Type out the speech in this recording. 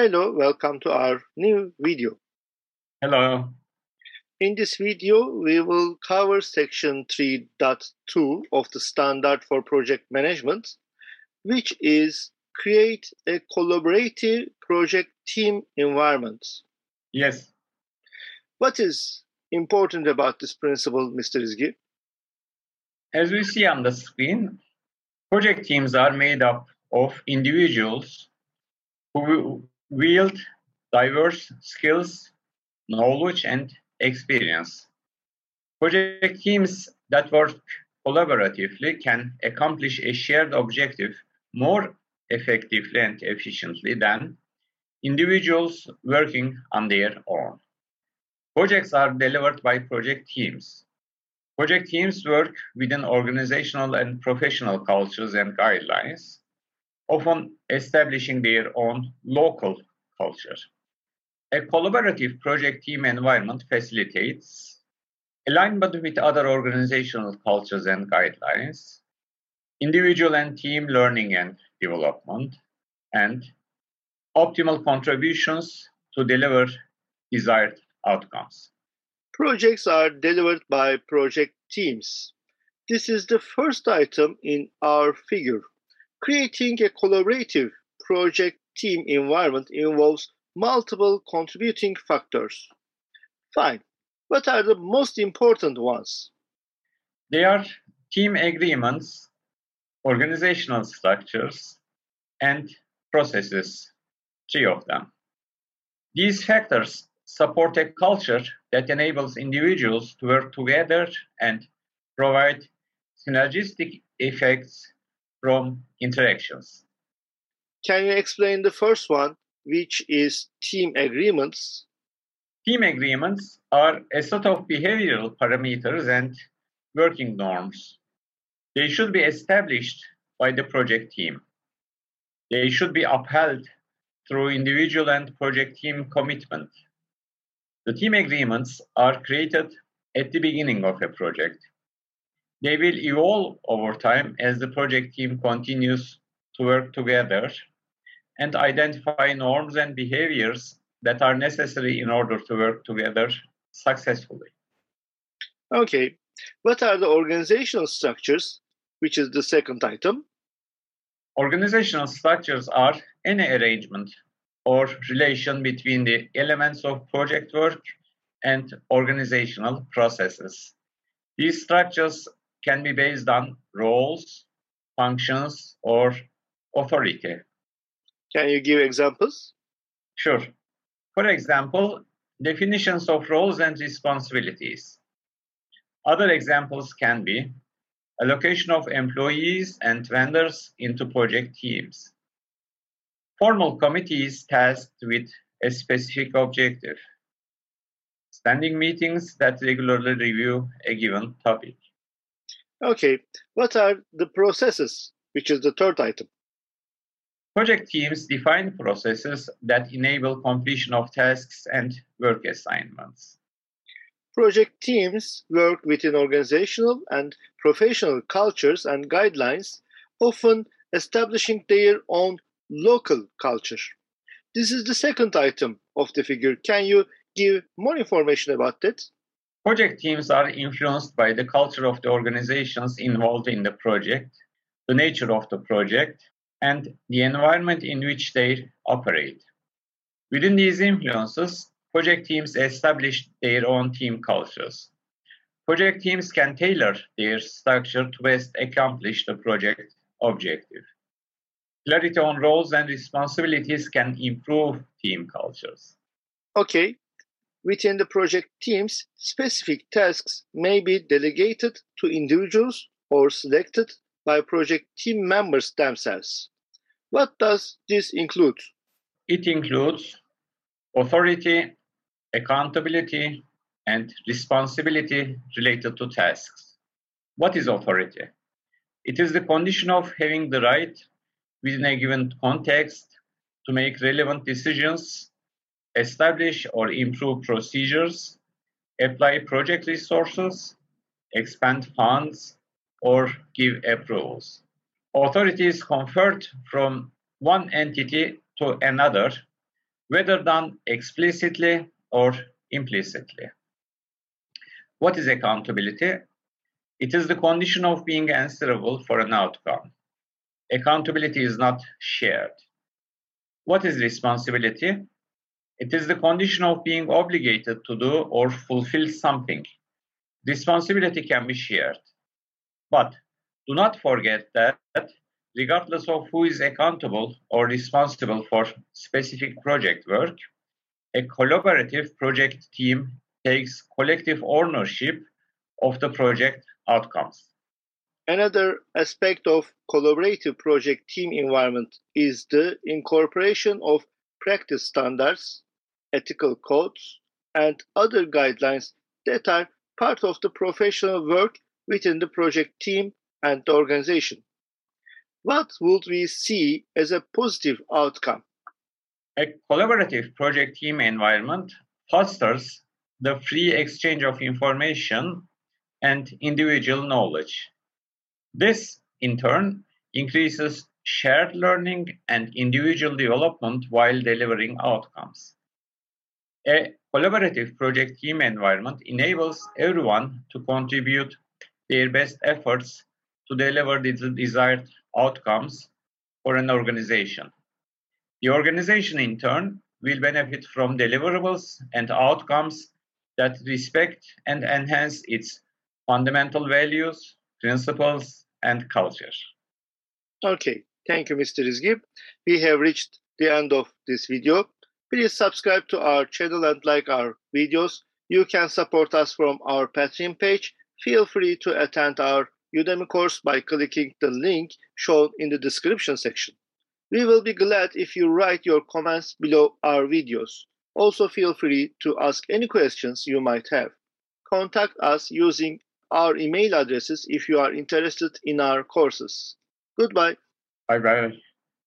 Hello, welcome to our new video. Hello. In this video, we will cover section 3.2 of the standard for project management, which is create a collaborative project team environment. Yes. What is important about this principle, Mr. Izgi? As we see on the screen, project teams are made up of individuals who wield diverse skills, knowledge, and experience. Project teams that work collaboratively can accomplish a shared objective more effectively and efficiently than individuals working on their own. Projects are delivered by project teams. Project teams work within organizational and professional cultures and guidelines, often establishing their own local culture. A collaborative project team environment facilitates alignment with other organizational cultures and guidelines, individual and team learning and development, and optimal contributions to deliver desired outcomes. Projects are delivered by project teams. This is the first item in our figure. Creating a collaborative project team environment involves multiple contributing factors. Fine. What are the most important ones? They are team agreements, organizational structures, and processes, three of them. These factors support a culture that enables individuals to work together and provide synergistic effects from interactions. Can you explain the first one, which is team agreements? Team agreements are a set of behavioral parameters and working norms. They should be established by the project team. They should be upheld through individual and project team commitment. The team agreements are created at the beginning of a project. They will evolve over time as the project team continues to work together and identify norms and behaviors that are necessary in order to work together successfully. Okay, what are the organizational structures, which is the second item? Organizational structures are any arrangement or relation between the elements of project work and organizational processes. These structures can be based on roles, functions, or authority. Can you give examples? Sure. For example, definitions of roles and responsibilities. Other examples can be allocation of employees and vendors into project teams, formal committees tasked with a specific objective, standing meetings that regularly review a given topic. Okay, what are the processes, which is the third item? Project teams define processes that enable completion of tasks and work assignments. Project teams work within organizational and professional cultures and guidelines, often establishing their own local culture. This is the second item of the figure. Can you give more information about that? Project teams are influenced by the culture of the organizations involved in the project, the nature of the project, and the environment in which they operate. Within these influences, project teams establish their own team cultures. Project teams can tailor their structure to best accomplish the project objective. Clarity on roles and responsibilities can improve team cultures. Okay. Within the project teams, specific tasks may be delegated to individuals or selected by project team members themselves. What does this include? It includes authority, accountability, and responsibility related to tasks. What is authority? It is the condition of having the right within a given context to make relevant decisions, establish or improve procedures, apply project resources, expand funds, or give approvals. Authorities conferred from one entity to another whether done explicitly or implicitly. What is accountability? It is the condition of being answerable for an outcome. Accountability is not shared. What is responsibility? It is the condition of being obligated to do or fulfill something. Responsibility can be shared. But do not forget that regardless of who is accountable or responsible for specific project work, a collaborative project team takes collective ownership of the project outcomes. Another aspect of collaborative project team environment is the incorporation of practice standards, ethical codes, and other guidelines that are part of the professional work within the project team and the organization. What would we see as a positive outcome? A collaborative project team environment fosters the free exchange of information and individual knowledge. This, in turn, increases shared learning and individual development while delivering outcomes. A collaborative project team environment enables everyone to contribute their best efforts to deliver the desired outcomes for an organization. The organization, in turn, will benefit from deliverables and outcomes that respect and enhance its fundamental values, principles, and culture. Okay, thank you, Mr. Izgi. We have reached the end of this video. Please subscribe to our channel and like our videos. You can support us from our Patreon page. Feel free to attend our Udemy course by clicking the link shown in the description section. We will be glad if you write your comments below our videos. Also feel free to ask any questions you might have. Contact us using our email addresses if you are interested in our courses. Goodbye. Bye bye.